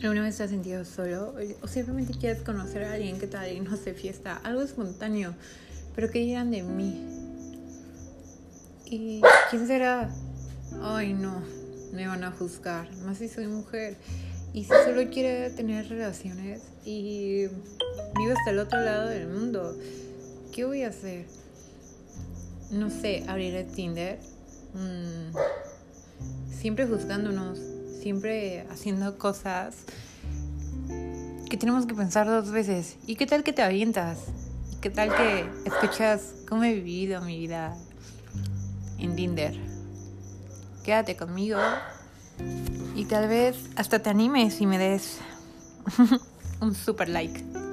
¿Alguna vez te has sentido solo? O simplemente quieres conocer a alguien que tal y no se fiesta, algo espontáneo, pero que dirán de mí. ¿Y quién será? Ay, no, me van a juzgar, más si soy mujer. Y si solo quiere tener relaciones y vivo hasta el otro lado del mundo, ¿qué voy a hacer? No sé, abriré Tinder. Mm, siempre juzgándonos siempre haciendo cosas que tenemos que pensar dos veces. ¿Y qué tal que te avientas? ¿Qué tal que escuchas cómo he vivido mi vida en Tinder? Quédate conmigo y tal vez hasta te animes y me des un super like.